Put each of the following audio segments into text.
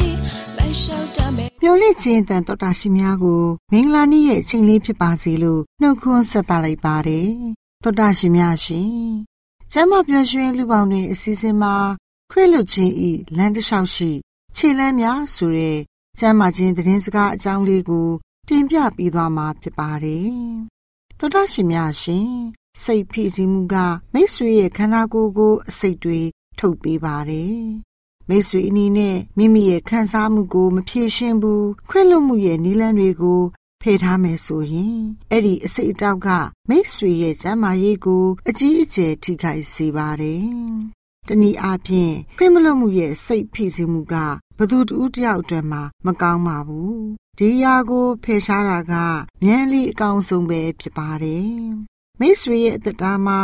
တ မယ်မျော်လင့်ခြင်းတန်တော်တာရှင်များကိုမင်္ဂလာနေ့ရဲ့အချိန်လေးဖြစ်ပါစေလို့နှုတ်ခွန်းဆက်သလိုက်ပါတယ်တော်တာရှင်များရှင်ကျမ်းမာပျော်ရွှင်လူပေါင်းတွင်အစီအစဉ်မှာခွေလွတ်ခြင်းဤလမ်းတစ်လျှောက်ရှိ ခြေလမ်းများဆိုတဲ့ကျမ်းမာခြင်းသတင်းစကားအကြောင်းလေးကို တင်ပြပေးသွားမှာဖြစ်ပါတယ်တော်တာရှင်များရှင်စိတ်ဖိစီးမှုကမိတ်ဆွေရဲ့ခန္ဓာကိုယ်ကို အစိတ်တွေထုတ်ပေးပါတယ် မိတ်ဆွေအနီးနဲ့မိမိရဲ့ခံစားမှုကိုမဖြေရှင်းဘူးခွင့်လွတ်မှုရဲ့နည်းလမ်းတွေကိုဖယ်ထားမယ်ဆိုရင်အဲ့ဒီအစိတ်အတောက်ကမိတ်ဆွေရဲ့ကျမ်းမာရေးကိုအကြီးအကျယ်ထိခိုက်စေပါတယ်။တနည်းအားဖြင့်ခွင့်မလွတ်မှုရဲ့စိတ်ဖိစီးမှုကဘသူတူတယောက်အတွက်မှမကောင်းပါဘူး။ဒီຢာကိုဖယ်ရှားတာကမြန်လီအကောင်းဆုံးပဲဖြစ်ပါတယ်။မိတ်ဆွေရဲ့အသက်တာမှာ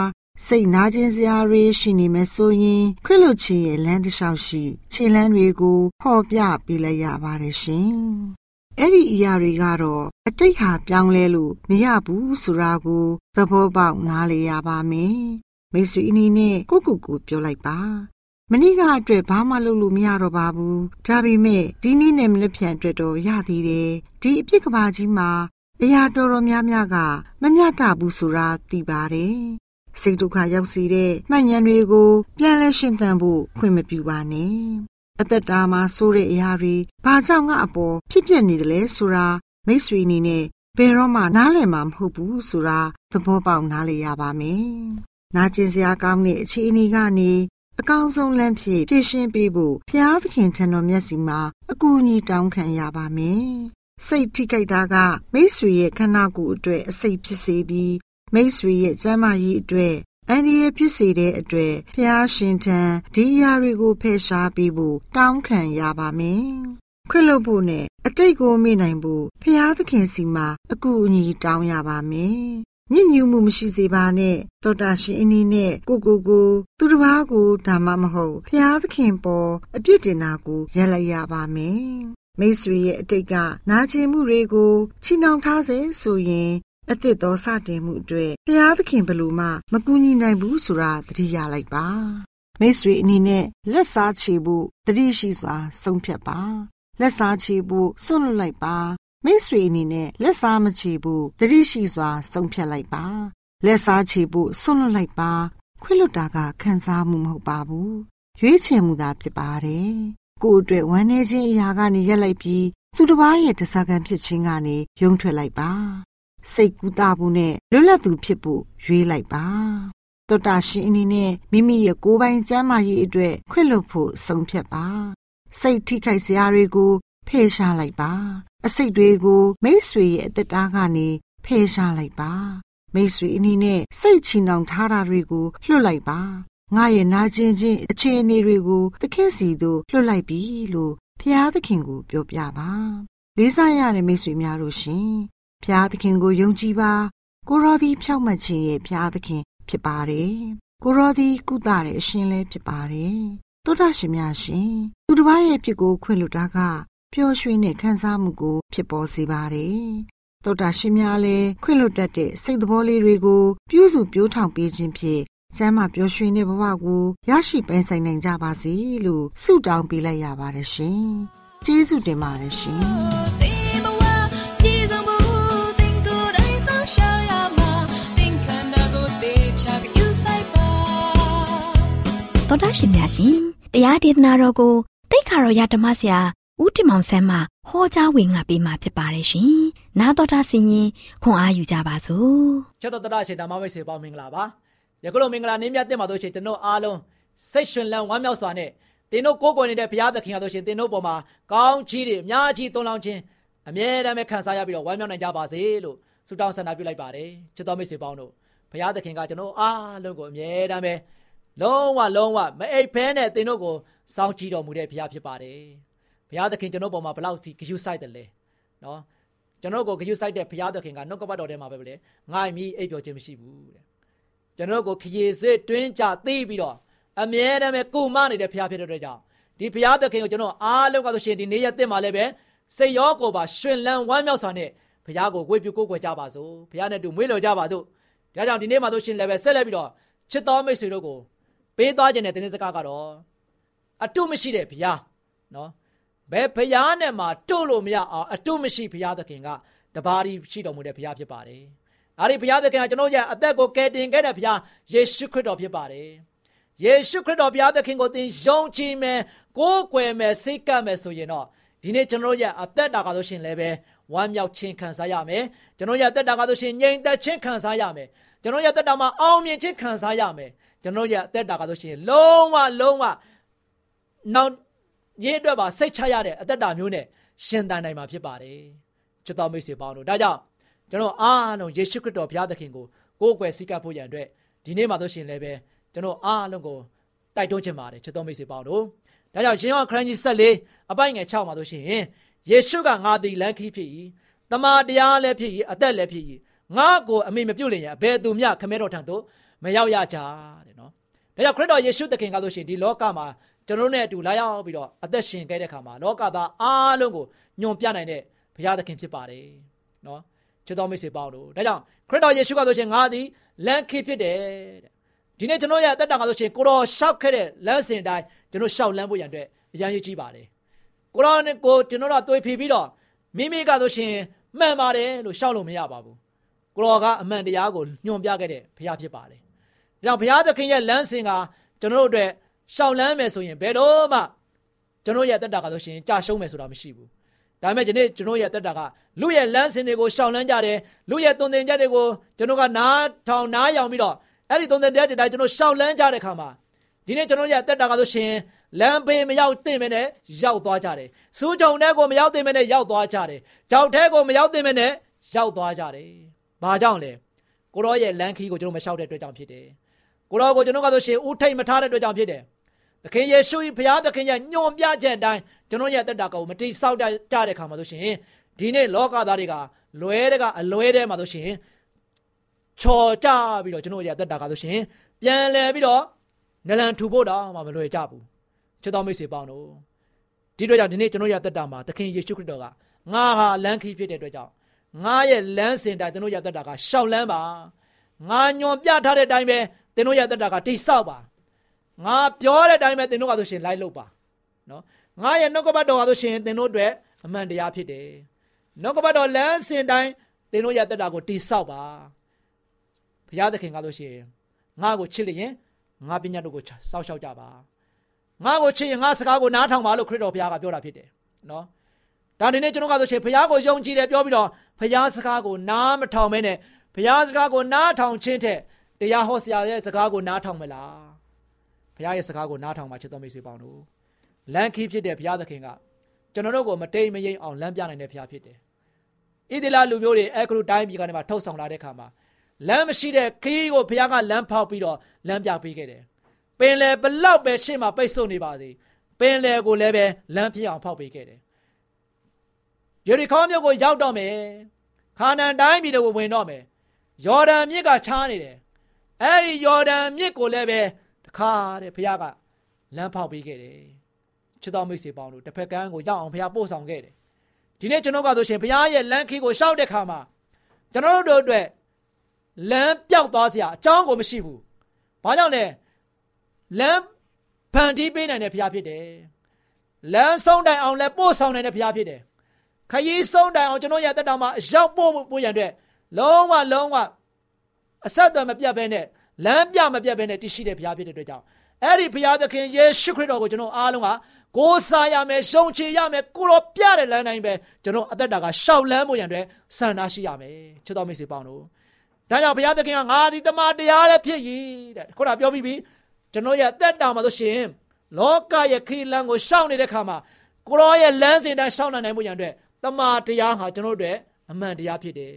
စိတ်နာကျင်စရာတွေရှိနေမယ်ဆိုရင်ခွင့်လွတ်ခြင်းရဲ့လမ်းတစ်လျှောက်ရှိခြေလမ်းတွေကိုဟောပြပေးလိုက်ရပါတယ်ရှင်။အဲ့ဒီအရာတွေကတော့အတိတ်ဟာပြောင်းလဲလို့မရဘူးဆိုတာကိုသဘောပေါက်နားလည်ရပါမယ်။မိတ်ဆွေအနေနဲ့ကိုကိုကိုပြောလိုက်ပါ။မနေ့ကအတွက်ဘာမှလုပ်လို့မရတော့ပါဘူး။ဒါပေမဲ့ဒီနေ့နဲ့မနေ့ပြန်အတွက်တော့ရသေးတယ်။ဒီအပြစ်ကဘာကြီးမှာအရာတော်တော်များများကမမျှတဘူးဆိုတာသိပါတယ် စိတ်ဒုက္ခရောက်စေတဲ့မှန်ဉဏ်တွေကိုပြန်လဲရှင်းသန်ဖို့ခွင့်မပြုပါနဲ့အသက်တာမှာဆိုးတဲ့အရာတွေဘာကြောင့်ငါအပေါ်ဖြစ်ပျက်နေတယ်လဲဆိုတာမိတ်ဆွေအနေနဲ့ဘယ်တော့မှနားလည်မှာမဟုတ်ဘူးဆိုတာသဘောပေါက်နားလည်ရပါမယ်။နာကျင်စရာကောင်းတဲ့အခြေအနေကနေအကောင်းဆုံးလမ်းဖြစ်ဖြည့်ရှင်းပေးဖို့ဘုရားသခင်ထံတော်မျက်စီမှာအကူအညီတောင်းခံရပါမယ်။စိတ်ထိခိုက်တာကမိတ်ဆွေရဲ့ခန္ဓာကိုယ်အတွက်အစိတ်ဖြစ်စေပြီး မိတ်ဆွေရဲ့ကျမ်းမာရေးအတွက်အန္တရာယ်ဖြစ်စေတဲ့အတွက်ဖျားရှင်ထံဒီအရာတွေကိုဖယ်ရှားပေးဖို့တောင်းခံရပါမယ်။ခွင့်လွှတ်ဖို့နဲ့အတိတ်ကိုမေ့နိုင်ဖို့ဖျားသခင်စီမှာအကူအညီတောင်းရပါမယ်။ညဉ့်ညူးမှုမရှိစေပါနဲ့တောတာရှင်အင်းနဲ့ကိုကိုကိုသူတစ်ပါးကိုဒါမှမဟုတ်ဖျားသခင်ပေါ်အပြစ်တင်တာကိုရပ်လိုက်ရပါမယ်။မိတ်ဆွေရဲ့အတိတ်ကနာကျင်မှုတွေကိုချီနှောင်ထားစေဆိုရင် အသစ်သောစတင်မှုအတွက်ဘုရားသခင်ဘလို့မှမကူညီနိုင်ဘူးဆိုတာသတိရလိုက်ပါမိတ်ဆွေအနေနဲ့လက်စားချေဖို့တတိရှိစွာ ဆုံးဖြတ်ပါ လက်စားချေဖို့စွန့်လွတ်လိုက်ပါမိတ်ဆွေအနေနဲ့လက်စားမချေဘူးတတိရှိစွာ ဆုံးဖြတ်လိုက်ပါလက်စားချေဖို့ဆွန့်လွတ်လိုက်ပါ ခွင့်လွတ်တာကခံစားမှုမဟုတ်ပါဘူးရွေးချယ်မှုသာဖြစ်ပါတယ်ကိုယ်အတွက်ဝမ်းနေခြင်းအရာကနေရက်လိုက်ပြီးသူတစ်ပါးရဲ့တစ္ဆာကံဖြစ်ခြင်းကနေယုံထွက်လိုက်ပါ စိတ်ကူးတာဖို့နဲ့လွတ်လပ်သူဖြစ်ဖို့ရွေးလိုက်ပါတောတာရှင်အနေနဲ့မိမိရဲ့ကိုယ်ပိုင်ကျမ်းမာရေးအတွက်ခွင့်လွတ်ဖို့ဆုံးဖြတ်ပါစိတ်ထိခိုက်စရာတွေကိုဖယ်ရှားလိုက်ပါ အစိတ်တွေကိုမိတ်ဆွေရဲ့အသက်တာကနေဖယ်ရှားလိုက်ပါ မိတ်ဆွေအနေနဲ့စိတ်ချီနှောင်ထားတာတွေကိုလွှတ်လိုက်ပါငါရဲ့နာကျင်ခြင်းအခြေအနေတွေကိုသခင်စီသို့လွှတ်လိုက်ပြီလို့ဖျားသခင်ကိုပြောပြပါလေးစားရတဲ့မိတ်ဆွေများတို့ရှင် ဖျားသခင်ကိုယုံကြည်ပါကိုရောဒီဖြောက်မှတ်ခြင်းရဲ့ဖျားသခင်ဖြစ်ပါတယ်ကိုရောဒီကုသတဲ့အရှင်လည်းဖြစ်ပါတယ်တောတာရှင်များရှင်သူတစ်ပါးရဲ့ဖြစ်ကိုခွင့်လွတ်တာကပျော်ရွှင်တဲ့ခံစားမှုကို ဖြစ်ပေါ်စေပါတယ်တောတာရှင်များလည်းခွင့်လွတ်တတ်တဲ့စိတ်သဘောလေးတွေကိုပြုစုပြောင်းထောင်ပေးခြင်းဖြင့်ကျမ်းမာပျော်ရွှင်တဲ့ဘဝကိုရရှိပိုင်ဆိုင်နိုင်ကြပါစေလို့ဆုတောင်းပေးလိုက်ရပါတယ်ရှင်ကျေးဇူးတင်ပါတယ်ရှင် တော်တာရှင်များရှင်တရားဒေသနာတော်ကိုတိတ်ခါတော်ရဓမ္မဆရာဦးတင်မောင်ဆန်းမှဟောကြားဝင်ငါပေးมาဖြစ်ပါတယ်ရှင်။နာတော်တာဆင်ရင်ခွန်အားယူကြပါစို့။ချက်တော်တော်ရှင်ဓမ္မမိတ်ဆွေပေါင်းမင်္ဂလာပါ။ယခုလိုမင်္ဂလာနေ့မြတ်တင်ပါတို့ရှင်ကျွန်တော်အားလုံးစိတ်ရှင်လန်းဝမ်းမြောက်စွာနဲ့တင်တို့ကိုးကွယ်နေတဲ့ဘုရားသခင်အားတို့ရှင်တင်တို့ပေါ်မှာကောင်းချီးတွေအများကြီးသွန်လောင်းခြင်းအမြဲတမ်းပဲခံစားရပြီးတော့ဝမ်းမြောက်နိုင်ကြပါစေလို့ဆုတောင်းဆန္ဒပြုလိုက်ပါတယ်။ချစ်တော်မိတ်ဆွေပေါင်းတို့ ဘုရားသခင်ကကျွန်တော်အားလုံးကိုအမြဲတမ်းပဲလုံးဝလုံးဝမအိပ်ဖဲနဲ့သင်တို့ကိုစောင့်ကြည့်တော်မူတဲ့ဘုရားဖြစ်ပါတယ်ဘုရားသခင်ကျွန်တော်ပေါ်မှာဘလောက်ထိဂရုစိုက်တယ်လဲနော်ကျွန်တော်ကိုဂရုစိုက်တဲ့ဘုရားသခင်ကနှုတ်ကပတ်တော်ထဲမှာပဲလေငါ့မြည်အိပ်ပျော်ခြင်းမရှိဘူးတဲ့ကျွန်တော်ကိုခရီးစစ်တွင်းကြသိပြီးတော့အမြဲတမ်းပဲကုမနေတဲ့ဘုရားဖြစ်တဲ့အတွက်ကြောင့်ဒီဘုရားသခင်ကိုကျွန်တော်အားလုံးကဆိုရှင်ဒီနေ့ရက်တင်မှာလည်းပဲစိတ်ရောကိုယ်ပါရှင်လန်းဝမ်းမြောက်စွာနဲ့ဘုရားကိုဝေပြုကိုးကွယ်ကြပါစို့ဘုရားနဲ့တူမွေးလျော်ကြပါစို့ ဒါကြောင့်ဒီနေ့မှာဆိုရှင်လည်းပဲဆက်လက်ပြီးတော့ချစ်တော်မိတ်ဆွေတို့ကိုပေးသွားခြင်းတဲ့တင်းစကားကတော့အတုမရှိတဲ့ဘုရားနော်ဘယ်ဘုရားနဲ့မှတို့လို့မရအောင်အတုမရှိဘုရားသခင်ကတပါးဒီရှိတော်မူတဲ့ဘုရားဖြစ်ပါတယ်။အဲဒီဘုရားသခင်ကကျွန်တော်ရဲ့အသက်ကိုကယ်တင်ခဲ့တဲ့ဘုရားယေရှုခရစ်တော်ဖြစ်ပါတယ်။ယေရှုခရစ်တော်ဘုရားသခင်ကိုသင်ယုံကြည်မယ်ကိုးကွယ်မယ်စိတ်ကပ်မယ်ဆိုရင်တော့ဒီနေ့ကျွန်တော်ရဲ့အသက်တာကဆိုရှင်လည်းပဲဝမ်းမြောက်ခြင်းခံစားရမယ်။ကျွန်တော်ရဲ့အသက်တာကဆိုရှင်ငြိမ်သက်ခြင်းခံစားရမယ်။ ကျွန်တော်ရဲ့အသက်တာမှာအောင်မြင်ခြင်းခံစားရမယ်။ကျွန်တော်ရဲ့အသက်တာကဆိုရှင်လုံးဝလုံးဝနောက်ရေးအတွက်ပါစိတ်ချရတဲ့အသက်တာမျိုးနဲ့ရှင်သန်နိုင်မှာဖြစ်ပါတယ်ချစ်တော်မိတ်ဆွေပေါင်းတို့ဒါကြောင့်ကျွန်တော်အားလုံးယေရှုခရစ်တော်ဘုရားသခင်ကိုကိုးကွယ်စိတ်ကပ်ဖို့ရန်အတွက်ဒီနေ့မှာဆိုရှင်လည်းပဲကျွန်တော်အားလုံးကိုတိုက်တွန်းချင်ပါတယ်ချစ်တော်မိတ်ဆွေပေါင်းတို့ဒါကြောင့်ရှင်ယောခရစ်ကြီး14အပိုင်ငယ်6မှာဆိုရှင်ယေရှုကငါသည်လမ်းခီးဖြစ်၏တမန်တရားလည်းဖြစ်၏အသက်လည်းဖြစ်၏ ငါကိုအမိမပြုတ်လင်ရဘယ်သူမျှခမဲတော်ထံသို့မရောက်ရကြတဲ့နော်ဒါကြောင့်ခရစ်တော်ယေရှုသခင်ကဆိုရှင်ဒီလောကမှာကျွန်တော်တို့နဲ့အတူလာရောက်ပြီးတော့အသက်ရှင်ခဲ့တဲ့အခါမှာလောကသားအားလုံးကိုညွန်ပြနိုင်တဲ့ဘုရားသခင်ဖြစ်ပါတယ်နော်ချစ်တော်မိတ်ဆွေပေါင်းတို့ဒါကြောင့်ခရစ်တော်ယေရှုကဆိုရှင်ငါသည်လမ်းခေဖြစ်တယ်တဲ့ဒီနေ့ကျွန်တော်ရဲ့အသက်တာကဆိုရှင်ကိုတော်ရှောက်ခဲ့တဲ့လမ်းစဉ်တိုင်းကျွန်တော်ရှောက်လမ်းဖို့ရန်အတွက်အရန်ရည်ကြီးပါတယ်ကိုတော်နဲ့ကိုကျွန်တော်တို့တွေးဖြီးပြီးတော့မိမိကဆိုရှင်မှန်ပါတယ်လို့ရှောက်လို့မရပါဘူး ကိုတော်ကအမှန်တရားကိုညွှန်ပြခဲ့တဲ့ဘုရားဖြစ်ပါတယ်။ဒါကြောင့်ဘုရားသခင်ရဲ့လမ်းစဉ်ကကျွန်တော်တို့အတွက်ရှောင်လန်းမယ်ဆိုရင်ဘယ်တော့မှကျွန်တော်ရဲ့တက်တာကဆိုရှင်ကြာရှုံးမယ်ဆိုတာမရှိဘူး။ဒါပေမဲ့ဒီနေ့ကျွန်တော်ရဲ့တက်တာကလူရဲ့လမ်းစဉ်တွေကိုရှောင်လန်းကြတယ်။လူရဲ့တုံသင်ချက်တွေကိုကျွန်တော်ကနားထောင်နားယောင်ပြီးတော့အဲ့ဒီတုံသင်တဲ့တိုင်းကျွန်တော်ရှောင်လန်းကြတဲ့ခါမှာဒီနေ့ကျွန်တော်ရဲ့တက်တာကဆိုရှင်လမ်းဘေးမရောက်သိမ့်မနဲ့ရောက်သွားကြတယ်။စူးကြုံတဲ့ကိုမရောက်သိမ့်မနဲ့ရောက်သွားကြတယ်။ကြောက်တဲ့ကိုမရောက်သိမ့်မနဲ့ရောက်သွားကြတယ်။ ဘာကြောင့်လဲ။ကိုရောရဲ့လမ်းခီးကိုကျွန်တော်မလျှောက်တဲ့အတွက်ကြောင့်ဖြစ်တယ်။ကိုတော်ကိုကျွန်တော်ကဆိုရှင်ဦးထိတ်မထားတဲ့အတွက်ကြောင့်ဖြစ်တယ်။သခင်ယေရှုဘုရားသခင်ရဲ့ညွန်ပြချက်အတိုင်းကျွန်တော်ရဲ့တက်တာကိုမတိဆောက်ကြတဲ့ခါမှာဆိုရှင်ဒီနေ့လောကသားတွေကလွဲတဲ့ကအလွဲတဲ့မှာဆိုရှင်ချော်ကြပြီးတော့ကျွန်တော်ရဲ့တက်တာကဆိုရှင်ပြန်လဲပြီးတော့နလန်ထူဖို့တော့မှမလွယ်ကြဘူး။ချစ်တော်မိတ်ဆွေပေါင်းတို့ဒီအတွက်ကြောင့်ဒီနေ့ကျွန်တော်ရဲ့တက်တာမှာသခင်ယေရှုခရစ်တော်ကငါဟာလမ်းခီးဖြစ်တဲ့အတွက်ကြောင့် ငါရဲ့လမ်းစဉ်တိုင်းကျွန်တော်ရဲ့တက်တာကရှောက်လန်းပါငါညွန်ပြထားတဲ့အတိုင်းပဲသင်တို့ရဲ့တက်တာကတိဆောက်ပါငါပြောတဲ့အတိုင်းပဲသင်တို့ကဆိုရှင်လိုက်လုပ်ပါနော်ငါရဲ့နှုတ်ကပတ်တော်ကဆိုရှင်သင်တို့အတွက်အမှန်တရားဖြစ်တယ်နောက်ကပတ်တော်လမ်းစဉ်တိုင်းသင်တို့ရဲ့တက်တာကိုတိဆောက်ပါဘုရားသခင်ကားလို့ရှိရင်ငါ့ကိုချစ်လျင်ငါပညာတို့ကိုစောက်ရှောက်ကြပါငါ့ကိုချစ်ရင်ငါစကားကိုနားထောင်ပါလို့ခရစ်တော်ဘုရားကပြောတာဖြစ်တယ်နော် ဒါဒီနေ့ကျွန်တော်ကဆိုရှင်ဘုရားကိုယုံကြည်တယ်ပြောပြီးတော့ဘုရားစကားကိုနားမထောင်မဲနဲ့ဘုရားစကားကိုနားထောင်ခြင်းတဲ့တရားဟောဆရာရဲ့စကားကိုနားထောင်မလားဘုရားရဲ့စကားကိုနားထောင်ပါချစ်တော်မိတ်ဆွေပေါင်းတို့လမ်းခီးဖြစ်တဲ့ဘုရားသခင်ကကျွန်တော်တို့ကိုမတိမ်မယိမ်အောင်လမ်းပြနိုင်တဲ့ဘုရားဖြစ်တယ်ဣသီလလူမျိုးတွေအဲကရုတိုင်းပြည်ကနေမှထုတ်ဆောင်လာတဲ့ခါမှာလမ်းမရှိတဲ့ခီးကိုဘုရားကလမ်းဖောက်ပြီးတော့လမ်းပြပေးခဲ့တယ်ပင်လေဘလောက်ပဲရှေ့မှာပိတ်ဆို့နေပါစေပင်လေကိုလည်းပဲလမ်းပြအောင်ဖောက်ပေးခဲ့တယ် ယေရီခေါမြို့ကိုရောက်တော့မယ်ခါနန်တိုင်းပြည်တွေကိုဝင်တော့မယ်ယော်ဒန်မြစ်ကချားနေတယ်အဲ့ဒီယော်ဒန်မြစ်ကိုလည်းပဲတခါတဲ့ဘုရားကလမ်းဖောက်ပေးခဲ့တယ်ချစ်တော်မိတ်ဆွေပေါင်းတို့တစ်ဖက်ကန်းကိုရောက်အောင်ဘုရားပို့ဆောင်ခဲ့တယ်ဒီနေ့ကျွန်တော်ကဆိုရှင်ဘုရားရဲ့လမ်းခီးကိုရှောက်တဲ့ခါမှာကျွန်တော်တို့အတွက်လမ်းပြောက်သွားစရာအကြောင်းကိုမရှိဘူးဘာကြောင့်လဲလမ်းဖန်တီးပေးနိုင်တဲ့ဘုရားဖြစ်တယ်လမ်းဆုံးတိုင်အောင်လည်းပို့ဆောင်နိုင်တဲ့ဘုရားဖြစ်တယ် ခရီးဆုံးတိုင်အောင်ကျွန်တော်ရဲ့တက်တော်မှာရောက်ပို့ပို့ရတဲ့လုံးဝလုံးဝအဆက်အသွယ်မပြတ်ဘဲနဲ့လမ်းပြမပြတ်ဘဲနဲ့တည်ရှိတဲ့ဘုရားဖြစ်တဲ့အတွက်ကြောင့်အဲ့ဒီဘုရားသခင်ယေရှုခရစ်တော်ကိုကျွန်တော်အားလုံးကကိုးစားရမယ်ရှုံချရမယ်ကိုတော်ပြတဲ့လမ်းတိုင်းပဲကျွန်တော်အသက်တာကရှောက်လန်းဖို့ရန်အတွက်စံနာရှိရမယ်ချစ်တော်မိတ်ဆွေပေါင်းတို့ဒါကြောင့်ဘုရားသခင်ကငါသည်တမန်တရားလည်းဖြစ်ရည်တဲ့ခုနပြောပြီးပြီကျွန်တော်ရဲ့အသက်တာမှာဆိုရှင်လောကရဲ့ခီလန်းကိုရှောက်နေတဲ့ခါမှာကိုရောရဲ့လမ်းစဉ်တိုင်းရှောက်နိုင်ဖို့ရန်အတွက် တမန်တရားဟာကျွန်တော်တို့အတွက်အမှန်တရားဖြစ်တယ်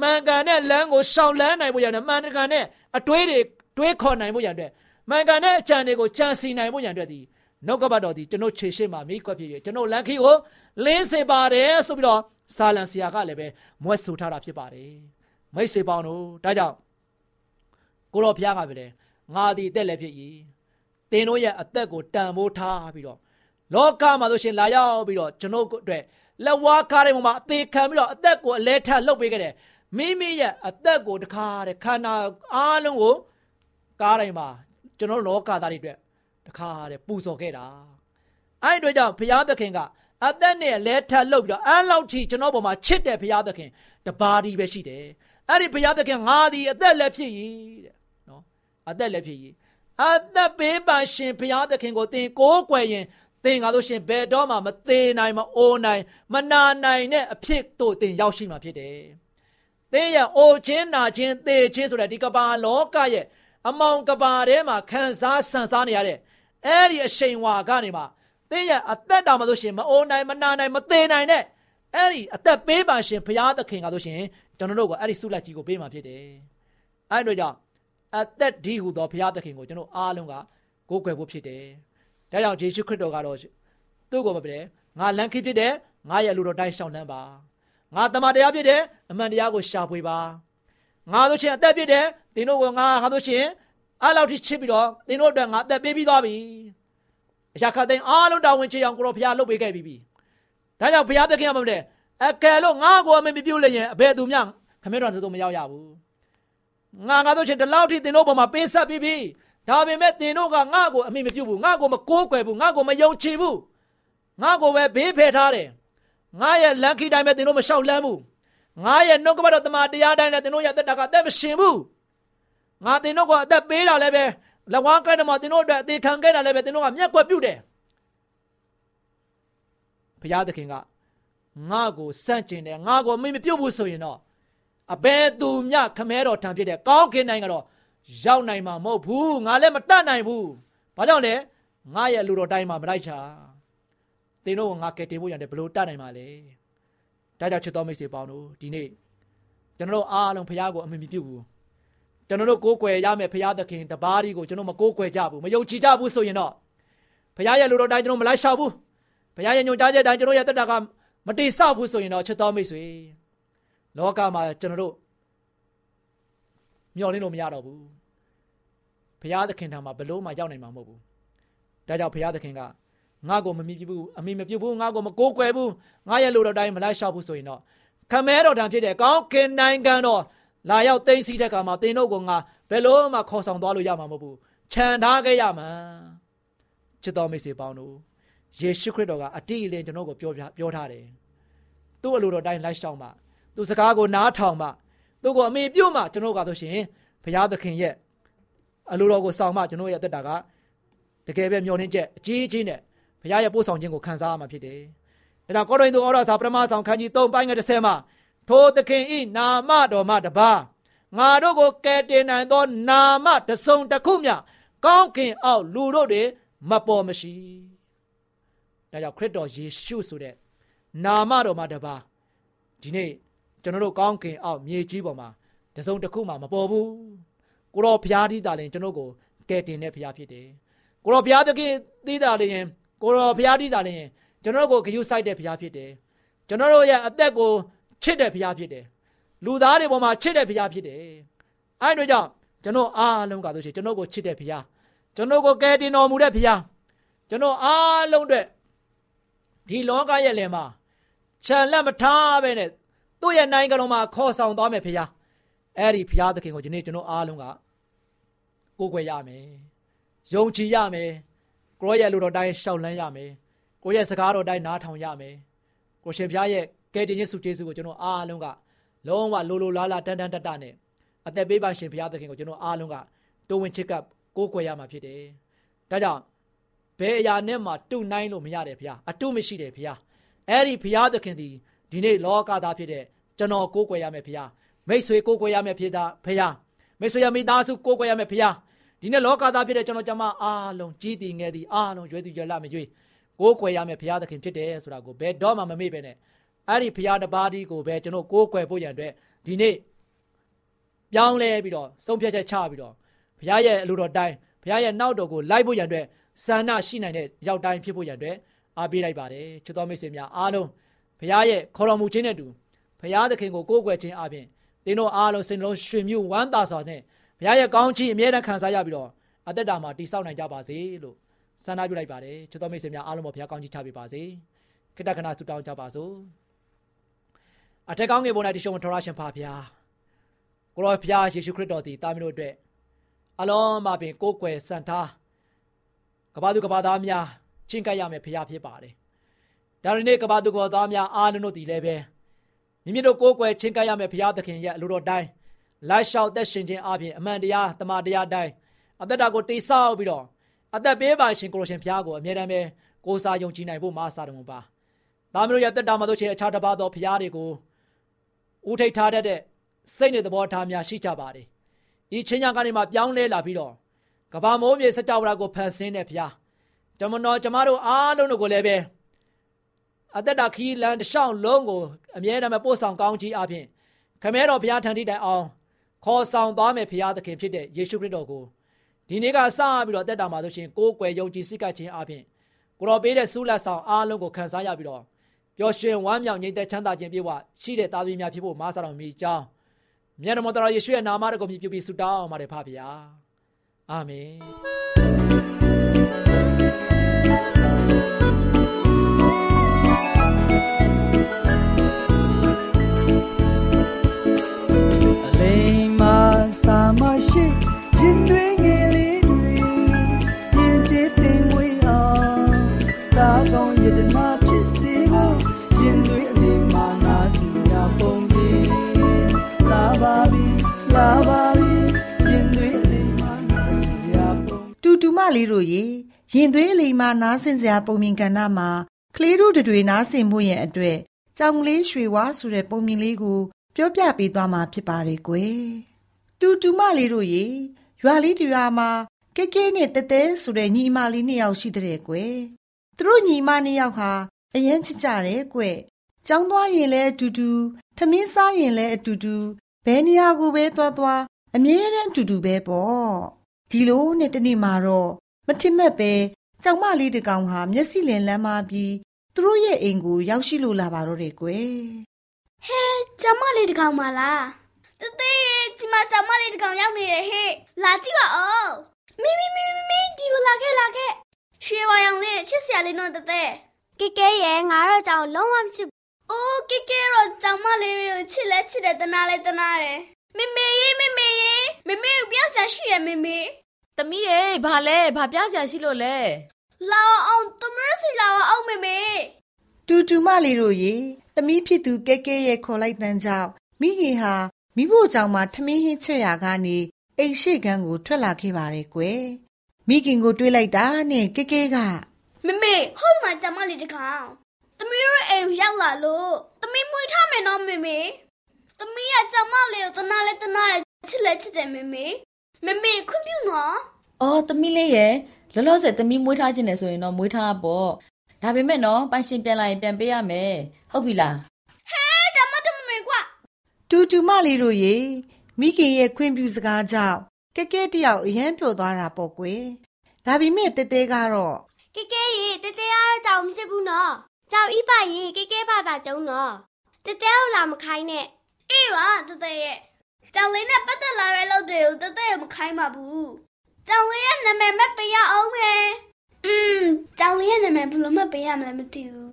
မှန်ကန်တဲ့လမ်းကိုရှောင်လန်းနိုင်ဖို့ရန်အတွက်မှန်ကန်တဲ့အတွေးတွေတွေးခေါ်နိုင်ဖို့ရန်အတွက်မှန်ကန်တဲ့အကြံတွေကိုကြံစီနိုင်ဖို့ရန်အတွက်ဒီနှုတ်ကပတ်တော်ဒီကျွန်တော်ခြေရှိမှမိကွက်ဖြစ်ရကျွန်တော်လမ်းခီကိုလင်းစေပါတယ်ဆိုပြီးတော့စာလံဆရာကလည်းပဲမွဲဆိုထားတာဖြစ်ပါတယ်မိတ်ဆွေပေါင်းတို့ဒါကြောင့်ကိုတော်ဘုရားကပဲလေငါဒီအသက်လည်းဖြစ်၏သင်တို့ရဲ့အသက်ကိုတန်ဖိုးထားပြီးတော့လောကမှာဆိုရှင်လာရောက်ပြီးတော့ကျွန်တော်အတွက် လက်ဝါးကားတဲ့ပုံမှာအသေးခံပြီးတော့အသက်ကိုအလဲထလှုပ်ပေးခဲ့တယ်မိမိရဲ့အသက်ကိုတခါတဲ့ခန္ဓာအားလုံးကိုကားတိုင်းမှာကျွန်တော်လောကသားတွေအတွက်တခါတဲ့ပူဇော်ခဲ့တာအဲ့ဒီအတွက်ကြောင့်ဘုရားသခင်ကအသက်နဲ့လဲထလှုပ်ပြီးတော့အဲ့လောက်ထိကျွန်တော်ပေါ်မှာချစ်တဲ့ဘုရားသခင်တပါးဒီပဲရှိတယ်အဲ့ဒီဘုရားသခင်ငါဒီအသက်လည်းဖြစ်ရည်တဲ့နော်အသက်လည်းဖြစ်ရည်အသက်ပေးပါရှင်ဘုရားသခင်ကိုသင်ကိုးကွယ်ရင် သင်ကားလို့ရှင်ဘယ်တော့မှမသေးနိုင်မအိုးနိုင်မနာနိုင်တဲ့အဖြစ်တို့သင်ရောက်ရှိမှာဖြစ်တယ်။သင်ရဲ့အိုခြင်းနာခြင်းသေခြင်းဆိုတဲ့ဒီကဘာလောကရဲ့အမောင်ကဘာထဲမှာခံစားဆန်စားနေရတဲ့အဲ့ဒီအရှိန်ဝါကနေမှသင်ရဲ့အသက်တာမှာဆိုရှင်မအိုးနိုင်မနာနိုင်မသေးနိုင်တဲ့အဲ့ဒီအသက်ပေးပါရှင်ဘုရားသခင်ကဆိုရှင်ကျွန်တော်တို့ကအဲ့ဒီဆုလက်ကြီးကိုပေးမှာဖြစ်တယ်။အဲ့တို့ကြောင့်အသက်ဒီဟူသောဘုရားသခင်ကိုကျွန်တော်အားလုံးကကိုးကွယ်ဖို့ဖြစ်တယ်။ ဒါကြောင့်ယေရှုခရစ်တော်ကတော့သူ့ကိုမပြတယ်ငါလမ်းခိဖြစ်တယ်ငါရဲ့လူတော်တိုင်းရှောင်းလန်းပါငါတမန်တရားဖြစ်တယ်အမှန်တရားကိုရှာဖွေပါငါတို့ချင်းအသက်ဖြစ်တယ်သင်တို့ကငါငါတို့ချင်းအားလောက်ထိချစ်ပြီးတော့သင်တို့အတွက်ငါအသက်ပေးပြီးသွားပြီအရာခတ်တဲ့အားလုံးတာဝန်ချေအောင်ကိုရောဘုရားလုပ်ပေးခဲ့ပြီဒါကြောင့်ဘုရားသခင်ကမတဲ့အကယ်လို့ငါကိုအမမပြုတ်လျင်အဘယ်သူမျှခမဲတော်တို့မရောက်ရဘူးငါငါတို့ချင်းဒီလောက်ထိသင်တို့ပေါ်မှာပေးဆက်ပြီးပြီ ဒါပေမဲ့သင်တို့ကငါ့ကိုအမိမပြုတ်ဘူးငါ့ကိုမကိုးကွယ်ဘူးငါ့ကိုမယုံကြည်ဘူးငါ့ကိုပဲဘေးဖယ်ထားတယ်ငါရဲ့လမ်းခီတိုင်းပဲသင်တို့မလျှောက်လန်းဘူးငါရဲ့နှုတ်ကပတ်တော်တမန်တရားတိုင်းလည်းသင်တို့ရဲ့တက်တာကအသက်မရှင်ဘူးငါသင်တို့ကအသက်ပေးတာလည်းပဲလက်ဝါးကိုင်းတယ်မှာသင်တို့အတွက်အသေးခံခဲ့တာလည်းပဲသင်တို့ကမျက်ကွက်ပြုတ်တယ်ဘုရားသခင်ကငါ့ကိုစန့်ကျင်တယ်ငါ့ကိုမင်းမပြုတ်ဘူးဆိုရင်တော့အဘယ်သူမျှခမဲတော်ထံဖြစ်တဲ့ကောင်းကင်နိုင်ငံတော့ ရောက်နိုင်မှာမဟုတ်ဘူးငါလည်းမတတ်နိုင်ဘူးဘာကြောင့်လဲငါရဲ့လူတော်တိုင်းမှာမလိုက်ချာသင်တို့ကငါကယ်တင်ဖို့ရတယ်ဘလို့တတ်နိုင်မှာလဲဒါကြောင့်ချစ်တော်မိတ်ဆွေပေါင်းတို့ဒီနေ့ကျွန်တော်တို့အားလုံးဖခင်ကိုအမြင်မပြုဘူးကျွန်တော်တို့ကိုးကွယ်ရမယ်ဖခင်သခင်တပါးဒီကိုကျွန်တော်မကိုးကွယ်ကြဘူးမယုံကြည်ကြဘူးဆိုရင်တော့ဖခင်ရဲ့လူတော်တိုင်းကျွန်တော်မလိုက်ရှောက်ဘူးဖခင်ရဲ့ညွှန်ကြားချက်တိုင်းကျွန်တော်ရဲ့တက်တာကမတိဆောက်ဘူးဆိုရင်တော့ချစ်တော်မိတ်ဆွေလောကမှာကျွန်တော်တို့ မျောလင်းလို့မရတော့ဘူးဘုရားသခင်ထံမှာဘလို့မှရောက်နိုင်မှာမဟုတ်ဘူးဒါကြောင့်ဘုရားသခင်ကငါ့ကိုမမြည်ဘူးအမိမပြုတ်ဘူးငါ့ကိုမကိုးကွယ်ဘူးငါရဲ့လူတော်တိုင်းမလိုက်လျှောက်ဘူးဆိုရင်တော့ခမဲတော်တံဖြစ်တဲ့ကောင်းခင်နိုင်ငံတော်လာရောက်သိမ်းဆီးတဲ့အခါမှာသင်တို့ကငါဘယ်လို့မှခေါ်ဆောင်သွားလို့ရမှာမဟုတ်ဘူးခြံထားခဲ့ရမှာချစ်တော်မိတ်ဆွေပေါင်းတို့ယေရှုခရစ်တော်ကအတိအလင်းကျွန်တော်ကိုပြောပြောထားတယ်သူ့အလိုတော်တိုင်းလိုက်ရှောင်မှသူစကားကိုနားထောင်မှ သူ့ကိုအမိပြုတ်မှကျွန်တော်ကတော့ရှင်ဘုရားသခင်ရဲ့အလိုတော်ကိုဆောင်မှကျွန်တော်ရဲ့အသက်တာကတကယ်ပဲမျောနှင်းချက်အကြီးကြီးနဲ့ဘုရားရဲ့ပို့ဆောင်ခြင်းကိုခံစားရမှာဖြစ်တယ်။ဒါကြောင့်ကောရိန္သုဩရစာပထမဆောင်ခန်းကြီး3ပိုင်းငယ်30မှာထိုသခင်ဤနာမတော်မှတပါငါတို့ကိုကယ်တင်နိုင်သော နာမတစုံတစ်ခုမျှကောင်းကင်အောက်လူတို့တွေမပေါ်မရှိ။ဒါကြောင့်ခရစ်တော်ယေရှုဆိုတဲ့နာမတော်မှတပါဒီနေ့ ကျွန်တော်တို့ကောင်းကင်အောက်မြေကြီးပေါ်မှာတစုံတစ်ခုမှမပေါ်ဘူး။ကိုရောဘုရားသီးတာလည်းကျွန်တော်ကိုကယ်တင်တဲ့ဘုရားဖြစ်တယ်။ကိုရောဘုရားသခင်သီးတာလည်းကိုရောဘုရားသီးတာလည်းကျွန်တော်ကိုဂရုစိုက်တဲ့ဘုရားဖြစ်တယ်။ကျွန်တော်တို့ရဲ့အသက်ကိုချစ်တဲ့ဘုရားဖြစ်တယ်လူသားတွေပေါ်မှာချစ်တဲ့ဘုရားဖြစ်တယ်အဲ့တို့ကြောင့်ကျွန်တော်အားလုံးကဆိုရှင်ကျွန်တော်ကိုချစ်တဲ့ဘုရားကျွန်တော်ကိုကယ်တင်တော်မူတဲ့ဘုရားကျွန်တော်အားလုံးအတွက်ဒီလောကရဲ့လယ်မှာခြံလက်မထားပဲနဲ့ သူ့ရဲ့နိုင်ငံတော်မှာခေါ်ဆောင်သွားမယ်ဘုရားအဲ့ဒီဘုရားသခင်ကိုဒီနေ့ကျွန်တော်အားလုံးကကိုးကွယ်ရမယ်ယုံကြည်ရမယ်ကိုရဲ့လူတော်တိုင်းရှောက်လန်းရမယ်ကိုရဲ့စကားတော်တိုင်းနားထောင်ရမယ်ကိုရှင်ဘုရားရဲ့ကယ်တင်ခြင်းစုကျေးဇူးကိုကျွန်တော်အားလုံးကလုံးဝလိုလိုလားလားတန်တန်တတနဲ့အသက်ပေးပါရှင်ဘုရားသခင်ကိုကျွန်တော်အားလုံးကတိုးဝင်ချစ်ကပ်ကိုးကွယ်ရမှာဖြစ်တယ်။ဒါကြောင့်ဘယ်အရာနဲ့မှတုနိုင်လို့မရတယ်ဘုရားအတုမရှိတယ်ဘုရားအဲ့ဒီဘုရားသခင်ဒီ ဒီနေ့လောကသားဖြစ်တဲ့ကျွန်တော်ကိုးကွယ်ရမယ်ဘုရားမိတ်ဆွေကိုးကွယ်ရမယ်ဖြစ်တာဘုရားမိတ်ဆွေရမိသားစုကိုးကွယ်ရမယ်ဘုရားဒီနေ့လောကသားဖြစ်တဲ့ကျွန်တော်ကျမအားလုံးကြီးတည်ငယ်သည်အားလုံးရွယ်သူရွယ်လမရွေးကိုးကွယ်ရမယ်ဘုရားသခင်ဖြစ်တယ်ဆိုတာကိုဘယ်တော့မှမမေ့ပဲနဲ့အဲ့ဒီဘုရားတပါးဒီကိုပဲကျွန်တော်ကိုးကွယ်ဖို့ရန်အတွက်ဒီနေ့ပြောင်းလဲပြီးတော့ဆုံးဖြတ်ချက်ချပြီးတော့ဘုရားရဲ့အလိုတော်တိုင်းဘုရားရဲ့နောက်တော်ကိုလိုက်ဖို့ရန်အတွက်ဆန္ဒရှိနိုင်တဲ့ရောက်တိုင်းဖြစ်ဖို့ရန်အတွက်အားပေးလိုက်ပါတယ်ချစ်တော်မိတ်ဆွေများအားလုံး ဘုရားရဲ့ခေါ်တော်မူခြင်းနဲ့တူဘုရားသခင်ကိုကိုးကွယ်ခြင်းအပြင်သင်တို့အားလုံးစိတ်နှလုံးရွှင်မြူဝမ်းသာစွာနဲ့ဘုရားရဲ့ကောင်းချီးအမြဲတမ်းခံစားရပြီးတော့အသက်တာမှာတည်ဆောက်နိုင်ကြပါစေလို့ဆန္ဒပြုလိုက်ပါတယ်ချစ်တော်မိတ်ဆွေများအားလုံးပေါ်ဘုရားကောင်းချီးချပေးပါစေခိတ္တကနာဆုတောင်းကြပါစို့အထက်ကောင်းငယ်ပေါ်၌တရှုံထရရှင်ဖာဖျားကိုရောဖျားယေရှုခရစ်တော်သည်တာမီးတို့အတွက်အလုံးမပင်ကိုးကွယ်စံထားကဘာသူကဘာသားများချင်းကပ်ရမယ်ဖျားဖြစ်ပါတယ် ဒါရနေ့ကဘာသူကဘာသားများအားလုံးတို့သည်လည်းပဲမိမိတို့ကိုးကွယ်ချင်းကပ်ရမယ်ဖျားသခင်ရဲ့အလိုတော်တိုင်းလိုက်လျှောက်သက်ရှင်ခြင်းအပြင်အမှန်တရားတမန်တရားတိုင်းအသက်တာကိုတိဆောက်ပြီးတော့အသက်ပေးပါရှင်ကိုရရှင်ဖျားကိုအမြဲတမ်းပဲကိုးစားယုံကြည်နိုင်ဖို့မအားတော်မူပါ။ဒါမျိုးရဲ့တက်တာမှာတို့ချေအခြားတစ်ပါးသောဖျားတွေကိုဦးထိတ်ထားတတ်တဲ့စိတ်နဲ့သဘောထားများရှိကြပါတယ်။ဤချင်းညာကနေမှပြောင်းလဲလာပြီးတော့ကဘာမိုးမြေစကြဝဠာကိုဖန်ဆင်းတဲ့ဘုရားတမတော်ကျမတို့အားလုံးတို့ကိုလည်းပဲ အသက်တာခီးလန်တရှောင်းလုံးကိုအမြဲတမ်းပို့ဆောင်ကောင်းကြီးအပြင်ခမဲတော်ဘုရားထံထိတိုင်အောင်ခေါ်ဆောင်သွားမယ်ဘုရားသခင်ဖြစ်တဲ့ယေရှုခရစ်တော်ကိုဒီနေ့ကစပြီးတော့တက်တာမှာဆိုရှင်ကိုယ်ွယ်ယုံကြည်စိတ်ကခြင်းအပြင်ကိုတော်ပေးတဲ့ဆုလက်ဆောင်အားလုံးကိုခံစားရပြီးတော့ပျော်ရွှင်ဝမ်းမြောက်ငြိမ်သက်ချမ်းသာခြင်းပြေဝရှိတဲ့သားသမီးများဖြစ်ဖို့မားစားတော်မူကြောင်းမြတ်တော်တော်ယေရှုရဲ့နာမတော်ကိုမြည်ပြုပြီးဆုတောင်းပါတယ်ဖပါဗျာအာမင် လေးတို့ရေရင်သွေးအလိမ်မာနားဆင်စရာပုံမြင်ကဏ္ဍမှာကလေးတို့တွေနားဆင်ဖို့ရဲ့အတွက်ကြောင်ကလေးရွှေဝါဆိုတဲ့ပုံမြင်လေးကို ပြောပြပေးသွားမှာဖြစ်ပါတယ်ကွယ်တူတူမလေးတို့ရေရွာလေးတရွာမှာကဲကဲနဲ့တဲတဲဆိုတဲ့ညီမလေးနှစ်ယောက်ရှိတဲ့ကွယ်သူတို့ညီမနှစ်ယောက်ဟာအရင်ချစ်ကြတယ်ကွယ်ကျောင်းသွားရင်လည်းအတူတူထမင်းစားရင်လည်းအတူတူဘယ်နေရာကိုပဲသွားသွားအမြဲတမ်းအတူတူပဲပေါ့ ဒီလိုနဲ့တနေ့မှာတော့မထင်မဲ့ပဲကြောင်မလေးတကောင်ဟာမျက်စိလင်လန်းမပြီးသူတို့ရဲ့အိမ်ကိုရောက်ရှိလို့လာပါတော့တယ်ကွယ်ဟဲကျမလေးတကောင်မလားတသေးဒီမှာကျမလေးတကောင်ရောက်နေတယ်ဟဲ့လာကြည့်ပါဦးမိမိမိမိမိဒီလာခဲ့လာခဲ့ရွှေဝါရောင်လေးချစ်စရာလေးတော့တသေးကဲကဲရဲ့ငါတော့ကြောင်လုံးဝမချစ်အိုးကဲကဲတော့ကြောင်မလေးကိုချစ်လဲချစ်တယ်တနာလဲတနာတယ်မေမေရေးမေမေရေးမေမေကိုပြောစရာရှိရမေမေ သမီးရေဘာလဲဘာပြစရာရှိလို့လဲလာအောင်တမရစီလာအောင်မေမေတူတူမလေးတို့ရေသမီးဖြစ်သူကဲကဲရဲ့ခေါ်လိုက်တန်းကြောင့်မိခင်ဟာမိဖို့ကြောင့်မှထမင်းဟင်းချက်ရာကနေအိမ်ရှိကန်းကိုထွက်လာခဲ့ပါတယ်ကွယ်မိခင်ကိုတွေးလိုက်တာနဲ့ကဲကဲကမမေဟုတ်မှကျမလေးတကောင်သမီးရဲ့အိမ်ရောက်လာလို့သမီးမွေးထားမယ်နော်မေမေသမီးကကျမလေးကိုတနာလဲတနာလဲချစ်လဲချစ်တယ်မေမေ မေမေခွင့်ပြုနော်အော်သမီးလေးရဲ့လောလောဆယ်သမီးမွေးထားခြင်းနဲ့ဆိုရင်တော့မွေးထားပေါ့ဒါပေမဲ့နော်ပိုင်ရှင်ပြန်လာရင်ပြန်ပေးရမယ်ဟုတ်ပြီလားဟဲတမတမမေကွာတူတူမလေးတို့ရေမိခင်ရဲ့ခွင့်ပြုစကားကြောင့်ကဲကဲတယောက်အရန်ပျော်သွားတာပေါ့ကွယ်ဒါပေမဲ့တဲတဲကတော့ကဲကဲရေတဲတဲအားကြောင်မချစ်ဘူးနော်ကြောင်ဤပါရေကဲကဲပါတာကျုံနော်တဲတဲကိုလာမခိုင်းနဲ့အေးပါတဲတဲရဲ့ ကြောင်လေးနဲ့ပတ်သက်လာတဲ့လုပ်တွေကိုတဲတဲမခိုင်းပါဘူးကြောင်လေးရဲ့နာမည်မပေးရအောင်မယ်อืมကြောင်လေးရဲ့နာမည်ဘယ်လိုမှပေးရမလဲမသိဘူး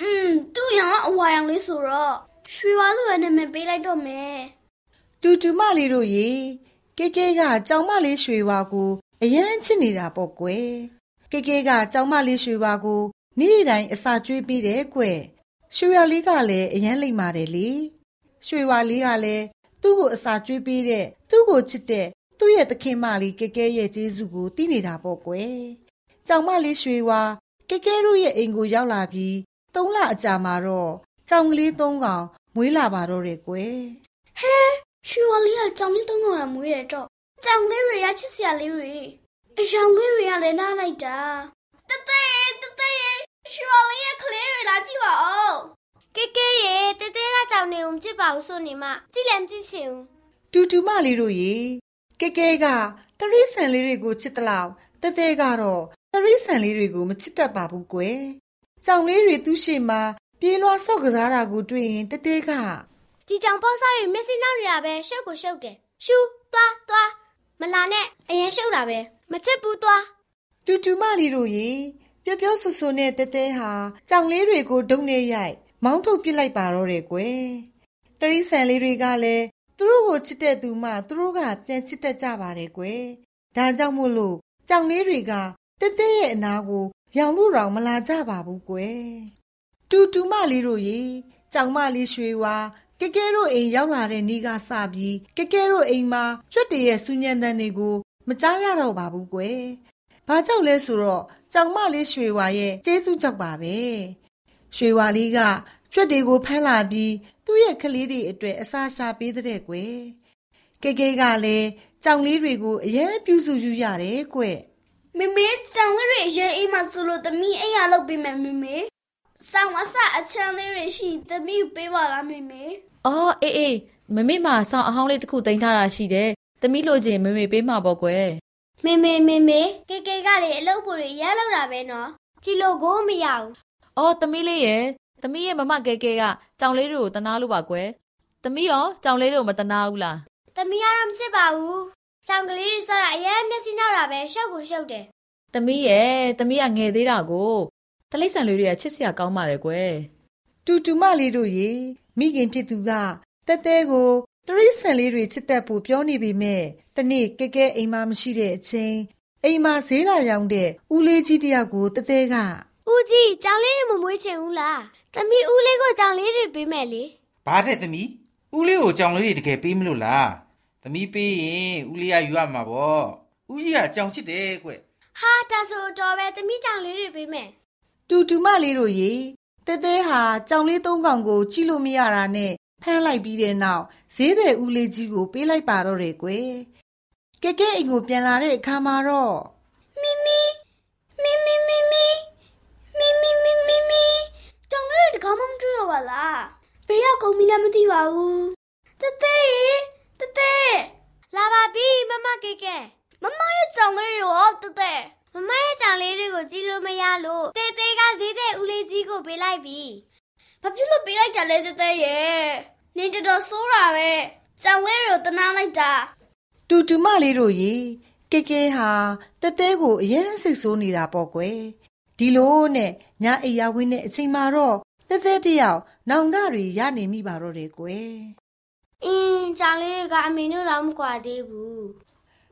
อืมသူ့ရောင်အဝါရောင်လေးဆိုတော့ရွှေဝါလို့ရဲ့နာမည်ပေးလိုက်တော့မယ်တူတူမလေးတို့ရေကဲကဲကကြောင်မလေးရွှေဝါကိုအရန်ချစ်နေတာပေါ့ကွယ်ကဲကဲကကြောင်မလေးရွှေဝါကိုနေ့တိုင်းအစာကျွေးပြီးတယ်ကွယ်ရွှေဝါလေးကလည်းအရန်လိမ့်ပါတယ်လေရွှေဝါလေးကလည်း သူ့ကိုအစာကျွေးပြီးတဲ့သူ့ကိုချစ်တဲ့သူ့ရဲ့သခင်မလေးကဲကဲရဲ့ကျေးဇူးကိုသိနေတာပေါ့ကွယ်ကြောင်မလေးရွှေဝါကဲကဲတို့ရဲ့အိမ်ကိုရောက်လာပြီးသုံးလအကြာမှာတော့ကြောင်ကလေးသုံးကောင်မွေးလာပါတော့တယ်ကွယ်ဟဲရွှေဝါလေးကကြောင်လေးသုံးကောင်မွေးတယ်တော့ကြောင်လေးတွေကချစ်စရာလေးတွေအယောင်လေးတွေကလည်းလာလိုက်တာတတဲတတဲရွှေဝါလေးရဲ့ကလေးတွေလာကြည့်ပါဦး ကဲကဲရေတဲတဲကကြောင်နေုံချစ်ပါဦးဆိုနေမှကြည့်လည်းမကြည့်ချင်ဘူးတူတူမလေးတို့ရေကဲကဲကတရိษံလေးတွေကိုချစ်တလောက်တဲတဲကတော့တရိษံလေးတွေကိုမချစ်တတ်ပါဘူးကွယ်ကြောင်လေးတွေသူ့ရှိမှာပြေးလွှားဆော့ကစားတာကိုတွေ့ရင်တဲတဲကဒီကြောင်ပေါ့စားတွေမျက်စိနောက်တွေကပဲရှုပ်ကိုရှုပ်တယ်ရှူသွားသွားမလာနဲ့အရင်ရှုပ်တာပဲမချစ်ဘူးသွားတူတူမလေးတို့ရေပျော်ပျော်ဆူဆူနဲ့တဲတဲဟာကြောင်လေးတွေကိုဒုံနဲ့ရိုက် မောင်းထုတ်ပစ်လိုက်ပါတော့တယ်ကွယ်တရိษံလေးတွေကလည်းသူတို့ကိုချစ်တဲ့သူမှသူတို့ကပြန်ချစ်တတ်ကြပါတယ်ကွယ်ဒါကြောင့်မို့လို့ကြောင်လေးတွေကတဲတဲရဲ့အနာကိုရောင်လို့တောင်မလာကြပါဘူးကွယ်တူတူမလေးတို့ရေကြောင်မလေးရွှေဝါကဲကဲတို့အိမ်ရောက်လာတဲ့နေ့ကစပြီးကဲကဲတို့အိမ်မှာကျွတ်တရဲ့စူညံတန်တွေကိုမကြားရတော့ပါဘူးကွယ်။ဘာကြောင့်လဲဆိုတော့ကြောင်မလေးရွှေဝါရဲ့ကျေးဇူးကြောင့်ပါပဲ။ ရွှေဝါလေးကကျွတ်တွေကိုဖမ်းလာပြီးသူ့ရဲ့ကလေးတွေအတွက်အစာရှာပေးတဲ့ကွယ်။ကဲကဲကလည်းကြောင်လေးတွေကိုအရင်ပြုစုယူရတယ်ကွယ်။မမေကြောင်လေးတွေအရင်အိမ်မှာဆိုလို့သမီးအိမ်ရလုပ်ပေးမယ်မမေ။ဆောင်းအဆအချမ်းလေးတွေရှိသမီးပေးပါလားမမေ။အော်အေးအေးမမေမဆောင်အဟောင်းလေးတစ်ခုတင်ထားတာရှိတယ်။သမီးလိုချင်မမေပေးမှာပေါ့ကွယ်။မေမေမေမေကေကေကလေအလုပ်ဖို့ရရလောက်တာပဲနော်။ကြည်လို့ကိုမရဘူး။ အော်သမီးလေးရဲ့သမီးရဲ့မမကဲကဲကကြောင်လေးတွေကိုတနာလို့ပါကွယ်။သမီးရောကြောင်လေးတွေကိုမတနာဘူးလား။သမီးကတော့မချစ်ပါဘူး။ကြောင်ကလေးတွေဆော့တာအရင်မျက်စိနောက်တာပဲရှုပ်ကိုရှုပ်တယ်။သမီးရဲ့သမီးကငယ်သေးတာကိုတလိษံလေးတွေကချစ်စရာကောင်းပါတယ်ကွယ်။တူတူမလေးတို့ရေမိခင်ဖြစ်သူကတဲတဲကိုတရိษံလေးတွေချစ်တတ်ဖို့ပြောနေပေမဲ့တနေ့ကဲကဲအိမ်မှာမရှိတဲ့အချိန်အိမ်မှာဈေးလာရောက်တဲ့ဦးလေးကြီးတယောက်ကိုတဲတဲက ဦးကြီးကြောင်လေးတွေမမွေးချင်ဘူးလားသမီးဦးလေးကိုကြောင်လေးတွေပေးမယ်လေဘာတဲ့သမီးဦးလေးကိုကြောင်လေးတွေတကယ်ပေးမလို့လားသမီးပေးရင်ဦးလေးကယူရမှာပေါ့ဦးကြီးကကြောင်ချစ်တယ်ကွဟာဒါဆိုတော့ပဲသမီးကြောင်လေးတွေပေးမယ်တူတူမလေးတို့ရေတဲတဲဟာကြောင်လေးသုံးကောင်ကိုကြည့်လို့မရတာနဲ့ဖမ်းလိုက်ပြီးတဲ့နောက်ဈေးတဲ့ဦးလေးကြီးကိုပေးလိုက်ပါတော့တယ်ကွယ်ကဲကဲအိမ်ကိုပြန်လာတဲ့အခါမှာတော့မီမီမီမီမီမီ မီမီမီမီမီကြောင်လေးတကောင်မှမတွေ့တော့ပါလားဘေးရောက်ကုန်ပြီလည်းမသိပါဘူးတဲတဲတဲတဲလာပါပြီမမကဲကဲမမရဲ့ကြောင်လေးရောတဲတဲမမရဲ့ကြောင်လေးတွေကိုကြည့်လို့မရလို့တဲတဲကဈေးတဲ့ဦးလေးကြီးကိုပေးလိုက်ပြီ။ဘာဖြစ်လို့ပေးလိုက်တာလဲတဲတဲရဲ့။နင်တော်တော်ဆိုးတာပဲ။ကြောင်လေးတွေကိုတနာလိုက်တာ။တူတူမလေးတို့ရေကဲကဲဟာတဲတဲကိုအရင်စိတ်ဆိုးနေတာပေါ့ကွယ်။ ဒီလိုနဲ့ညအိယာဝင်းတဲ့အချိန်မှာတော့တဲတဲတယောက်နောင်တတွေရနေမိပါတော့တယ်ကွယ်။အင်းကြောင်လေးတွေကအမေတို့တော့မကွာသေးဘူး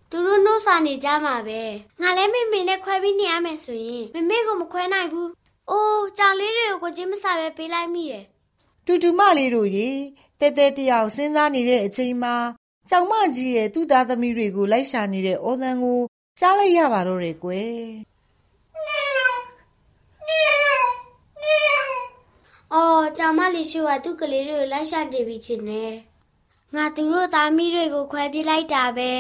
သူတို့နှုတ်စာနေကြမှာပဲငါလည်းမေမေနဲ့ခွဲပြီးနေရမယ်ဆိုရင်မေမေကိုမခွဲနိုင်ဘူးအိုးကြောင်လေးတွေကိုကိုချင်းမစားပဲပေးလိုက်မိတယ်တူတူမလေးတို့ရေတဲတဲတယောက်စဉ်းစားနေတဲ့အချိန်မှာကြောင်မကြီးရဲ့သူ့သားသမီးတွေကိုလိုက်ရှာနေတဲ့အော်သံကိုကြားလိုက်ရပါတော့တယ်ကွယ်။ အော်ကြောင်မလေးရှိုးကသူ့ကလေးတွေကိုလိုက်ရှာနေပြီချင်တယ်။ငါသူတို့သားမီးတွေကိုခွဲပြလိုက်တာပဲ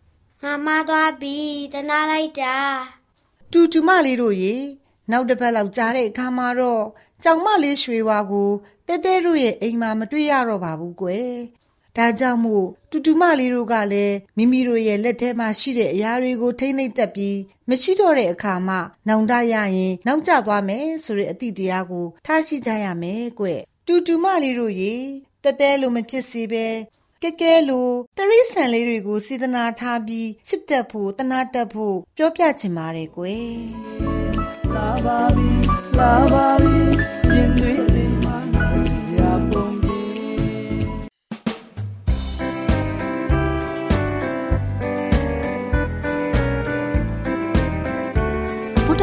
။ငါမသွားပြီတနာလိုက်တာ။တူတူမလေးတို့ရေနောက်တစ်ပတ်လောက်ကြားတဲ့အခါမှာတော့ကြောင်မလေးရွှေဝါကိုတဲတဲတို့ရဲ့အိမ်မှာမတွေ့ရတော့ပါဘူးကွယ် ဒါကြောင့်မို့တူတူမလေးတို့ကလည်းမိမိတို့ရဲ့လက်ထဲမှာရှိတဲ့အရာတွေကိုထိမ့်သိမ့်တက်ပြီးမရှိတော့တဲ့အခါမှာနောင်တရရင်နောက်ကျသွားမယ်ဆိုတဲ့အသည့်တရားကိုထားရှိကြရမယ်ကွတူတူမလေးတို့ရေတဲတဲလိုမဖြစ်စေပဲကဲကဲလိုတရိษံလေးတွေကိုစေတနာထားပြီးစစ်တက်ဖို့တနာတက်ဖို့ပြောပြချင်ပါတယ်ကွယ်လာပါပြီလာပါပြီရင်တွေ